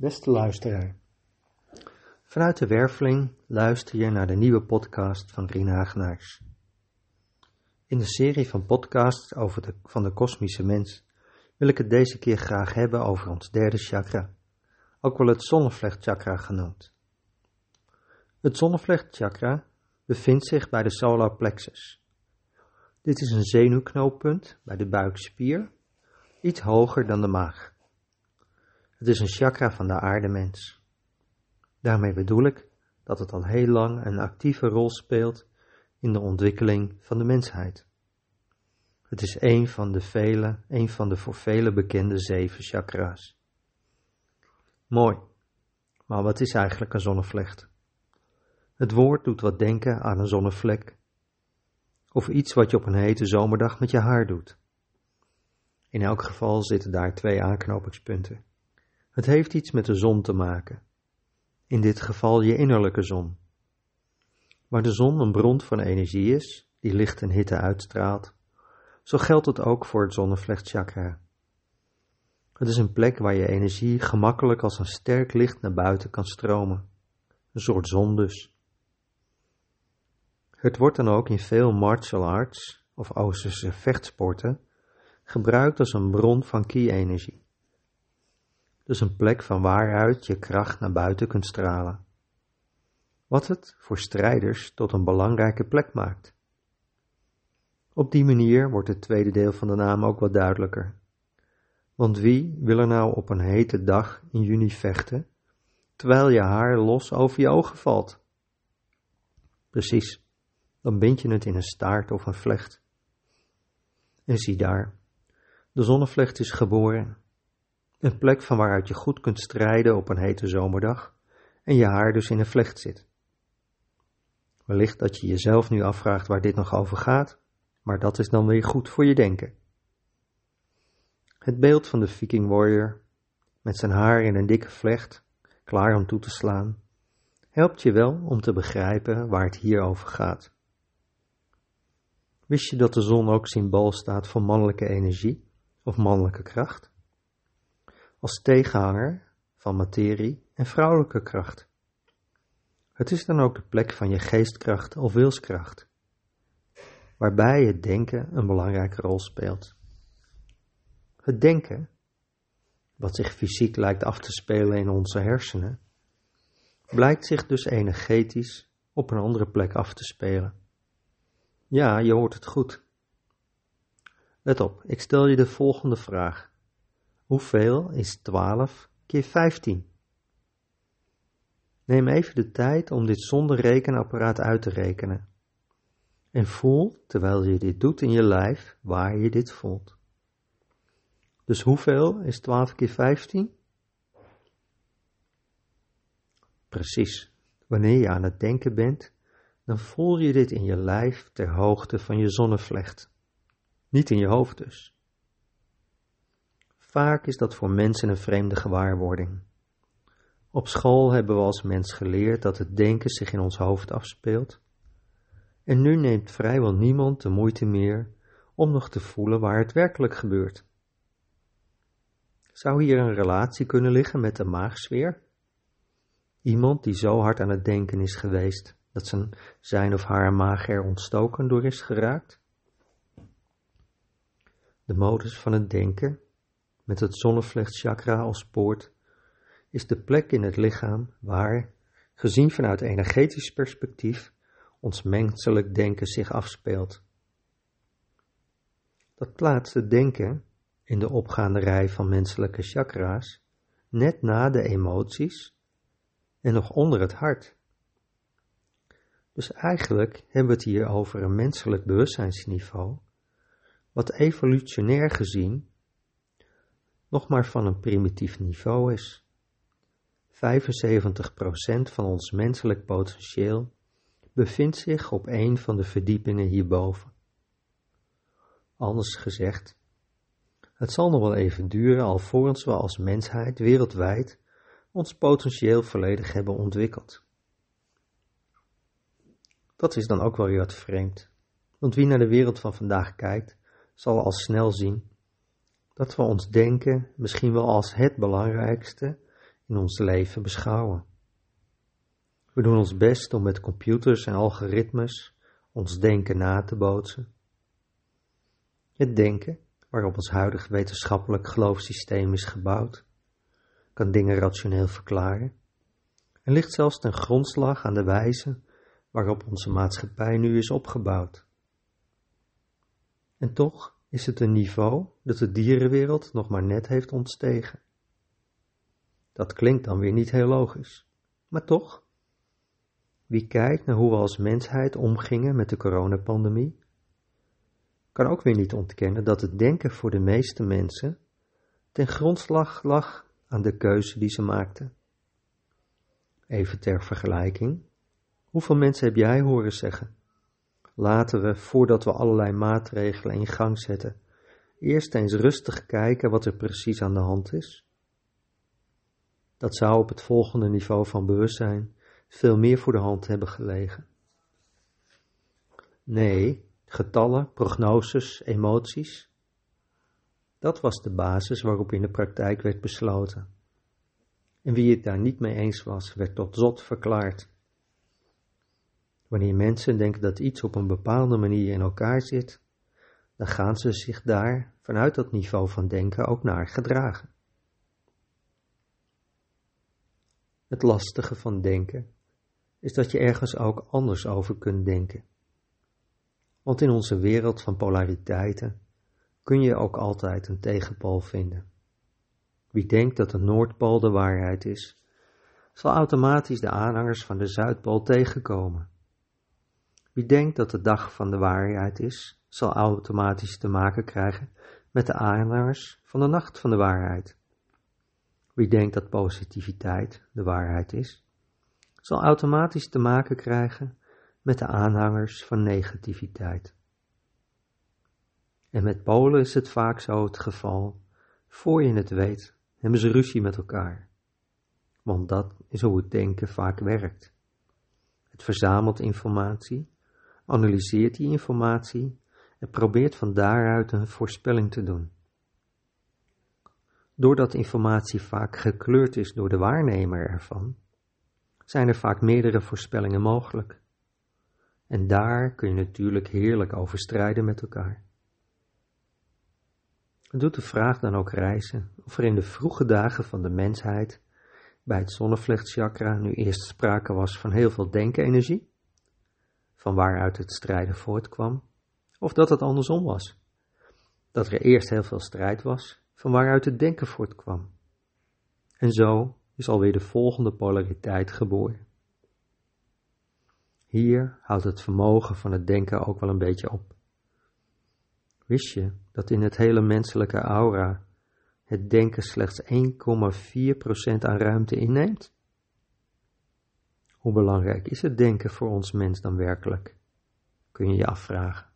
Beste luisteraar, vanuit de Werveling luister je naar de nieuwe podcast van Rien Hagenaars. In de serie van podcasts over de, van de kosmische mens wil ik het deze keer graag hebben over ons derde chakra, ook wel het zonnevlechtchakra genoemd. Het zonnevlechtchakra bevindt zich bij de solar plexus. Dit is een zenuwknooppunt bij de buikspier, iets hoger dan de maag. Het is een chakra van de aardemens. Daarmee bedoel ik dat het al heel lang een actieve rol speelt in de ontwikkeling van de mensheid. Het is een van de vele, een van de voor velen bekende zeven chakra's. Mooi, maar wat is eigenlijk een zonnevlecht? Het woord doet wat denken aan een zonnevlek. Of iets wat je op een hete zomerdag met je haar doet. In elk geval zitten daar twee aanknopingspunten. Het heeft iets met de zon te maken. In dit geval je innerlijke zon. Waar de zon een bron van energie is, die licht en hitte uitstraalt, zo geldt het ook voor het zonnevlechtchakra. Het is een plek waar je energie gemakkelijk als een sterk licht naar buiten kan stromen. Een soort zon dus. Het wordt dan ook in veel martial arts of Oosterse vechtsporten gebruikt als een bron van ki-energie. Dus een plek van waaruit je kracht naar buiten kunt stralen. Wat het voor strijders tot een belangrijke plek maakt. Op die manier wordt het tweede deel van de naam ook wat duidelijker. Want wie wil er nou op een hete dag in juni vechten, terwijl je haar los over je ogen valt? Precies, dan bind je het in een staart of een vlecht. En zie daar, de zonnevlecht is geboren een plek van waaruit je goed kunt strijden op een hete zomerdag en je haar dus in een vlecht zit. Wellicht dat je jezelf nu afvraagt waar dit nog over gaat, maar dat is dan weer goed voor je denken. Het beeld van de Viking warrior, met zijn haar in een dikke vlecht, klaar om toe te slaan, helpt je wel om te begrijpen waar het hier over gaat. Wist je dat de zon ook symbool staat voor mannelijke energie of mannelijke kracht? Als tegenhanger van materie en vrouwelijke kracht. Het is dan ook de plek van je geestkracht of wilskracht, waarbij het denken een belangrijke rol speelt. Het denken, wat zich fysiek lijkt af te spelen in onze hersenen, blijkt zich dus energetisch op een andere plek af te spelen. Ja, je hoort het goed. Let op, ik stel je de volgende vraag. Hoeveel is 12 keer 15? Neem even de tijd om dit zonder rekenapparaat uit te rekenen. En voel, terwijl je dit doet in je lijf, waar je dit voelt. Dus hoeveel is 12 keer 15? Precies. Wanneer je aan het denken bent, dan voel je dit in je lijf ter hoogte van je zonnevlecht. Niet in je hoofd dus. Vaak is dat voor mensen een vreemde gewaarwording. Op school hebben we als mens geleerd dat het denken zich in ons hoofd afspeelt. En nu neemt vrijwel niemand de moeite meer om nog te voelen waar het werkelijk gebeurt. Zou hier een relatie kunnen liggen met de maagsfeer? Iemand die zo hard aan het denken is geweest dat zijn, zijn of haar maag er ontstoken door is geraakt? De modus van het denken met het zonnevlechtchakra als poort, is de plek in het lichaam waar, gezien vanuit energetisch perspectief, ons menselijk denken zich afspeelt. Dat plaatst het denken in de opgaande rij van menselijke chakra's net na de emoties en nog onder het hart. Dus eigenlijk hebben we het hier over een menselijk bewustzijnsniveau, wat evolutionair gezien nog maar van een primitief niveau is. 75% van ons menselijk potentieel bevindt zich op een van de verdiepingen hierboven. Anders gezegd, het zal nog wel even duren alvorens we als mensheid wereldwijd ons potentieel volledig hebben ontwikkeld. Dat is dan ook wel weer wat vreemd, want wie naar de wereld van vandaag kijkt, zal al snel zien dat we ons denken misschien wel als het belangrijkste in ons leven beschouwen. We doen ons best om met computers en algoritmes ons denken na te bootsen. Het denken, waarop ons huidig wetenschappelijk geloofssysteem is gebouwd, kan dingen rationeel verklaren en ligt zelfs ten grondslag aan de wijze waarop onze maatschappij nu is opgebouwd. En toch is het een niveau dat de dierenwereld nog maar net heeft ontstegen. Dat klinkt dan weer niet heel logisch, maar toch. Wie kijkt naar hoe we als mensheid omgingen met de coronapandemie, kan ook weer niet ontkennen dat het denken voor de meeste mensen ten grondslag lag aan de keuze die ze maakten. Even ter vergelijking, hoeveel mensen heb jij horen zeggen? Laten we, voordat we allerlei maatregelen in gang zetten, eerst eens rustig kijken wat er precies aan de hand is? Dat zou op het volgende niveau van bewustzijn veel meer voor de hand hebben gelegen. Nee, getallen, prognoses, emoties. Dat was de basis waarop in de praktijk werd besloten. En wie het daar niet mee eens was, werd tot zot verklaard. Wanneer mensen denken dat iets op een bepaalde manier in elkaar zit, dan gaan ze zich daar vanuit dat niveau van denken ook naar gedragen. Het lastige van denken is dat je ergens ook anders over kunt denken. Want in onze wereld van polariteiten kun je ook altijd een tegenpool vinden. Wie denkt dat de Noordpool de waarheid is, zal automatisch de aanhangers van de Zuidpool tegenkomen. Wie denkt dat de dag van de waarheid is, zal automatisch te maken krijgen met de aanhangers van de nacht van de waarheid. Wie denkt dat positiviteit de waarheid is, zal automatisch te maken krijgen met de aanhangers van negativiteit. En met Polen is het vaak zo het geval, voor je het weet, hebben ze ruzie met elkaar. Want dat is hoe het denken vaak werkt. Het verzamelt informatie, analyseert die informatie en probeert van daaruit een voorspelling te doen. Doordat informatie vaak gekleurd is door de waarnemer ervan, zijn er vaak meerdere voorspellingen mogelijk. En daar kun je natuurlijk heerlijk over strijden met elkaar. Doet de vraag dan ook reizen of er in de vroege dagen van de mensheid bij het zonnevlechtchakra nu eerst sprake was van heel veel denkenergie, van waaruit het strijden voortkwam, of dat het andersom was, dat er eerst heel veel strijd was, van waaruit het denken voortkwam. En zo is alweer de volgende polariteit geboren. Hier houdt het vermogen van het denken ook wel een beetje op. Wist je dat in het hele menselijke aura het denken slechts 1,4% aan ruimte inneemt? Hoe belangrijk is het denken voor ons mens dan werkelijk? Kun je je afvragen.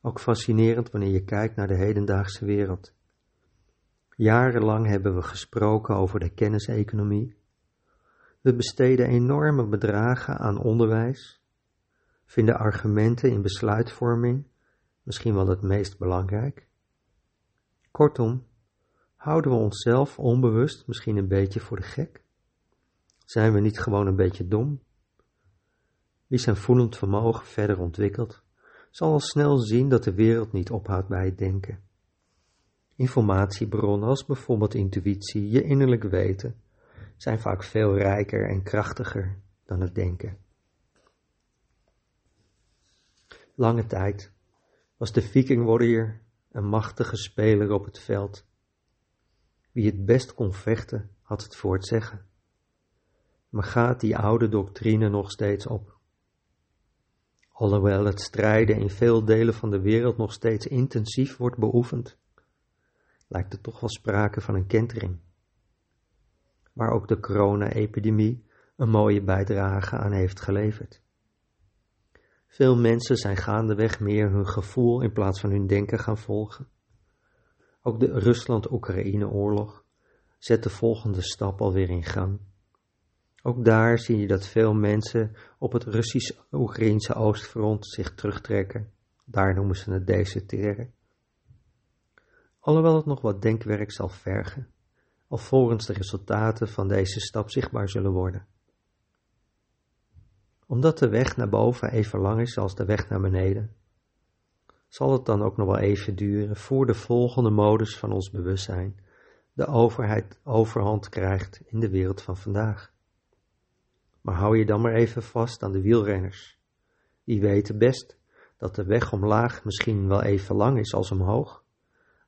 Ook fascinerend wanneer je kijkt naar de hedendaagse wereld. Jarenlang hebben we gesproken over de kenniseconomie. We besteden enorme bedragen aan onderwijs, vinden argumenten in besluitvorming misschien wel het meest belangrijk. Kortom, houden we onszelf onbewust misschien een beetje voor de gek? Zijn we niet gewoon een beetje dom? Wie zijn voelend vermogen verder ontwikkelt, zal al snel zien dat de wereld niet ophoudt bij het denken. Informatiebronnen als bijvoorbeeld intuïtie, je innerlijk weten, zijn vaak veel rijker en krachtiger dan het denken. Lange tijd was de Viking Warrior een machtige speler op het veld. Wie het best kon vechten, had het voor het zeggen. Maar gaat die oude doctrine nog steeds op? Alhoewel het strijden in veel delen van de wereld nog steeds intensief wordt beoefend, lijkt er toch wel sprake van een kentering. Waar ook de corona-epidemie een mooie bijdrage aan heeft geleverd. Veel mensen zijn gaandeweg meer hun gevoel in plaats van hun denken gaan volgen. Ook de Rusland-Oekraïne-oorlog zet de volgende stap alweer in gang. Ook daar zie je dat veel mensen op het Russisch-Oekraïnse oostfront zich terugtrekken. Daar noemen ze het deserteren. Alhoewel het nog wat denkwerk zal vergen alvorens de resultaten van deze stap zichtbaar zullen worden. Omdat de weg naar boven even lang is als de weg naar beneden, zal het dan ook nog wel even duren voor de volgende modus van ons bewustzijn de overheid overhand krijgt in de wereld van vandaag. Maar hou je dan maar even vast aan de wielrenners. Die weten best dat de weg omlaag misschien wel even lang is als omhoog,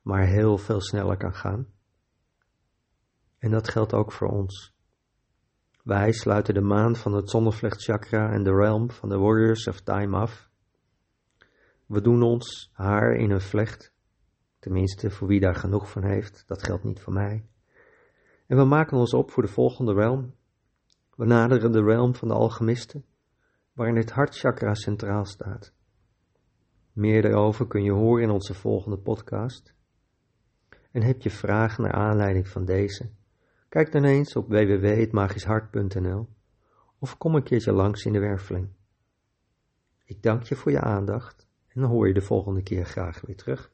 maar heel veel sneller kan gaan. En dat geldt ook voor ons. Wij sluiten de maan van het zonnevlechtchakra en de realm van de warriors of time af. We doen ons haar in een vlecht, tenminste voor wie daar genoeg van heeft, dat geldt niet voor mij. En we maken ons op voor de volgende realm. We naderen de realm van de alchemisten, waarin het hartchakra centraal staat. Meer daarover kun je horen in onze volgende podcast. En heb je vragen naar aanleiding van deze? Kijk dan eens op www.hetmagischhart.nl of kom een keertje langs in de werveling. Ik dank je voor je aandacht en dan hoor je de volgende keer graag weer terug.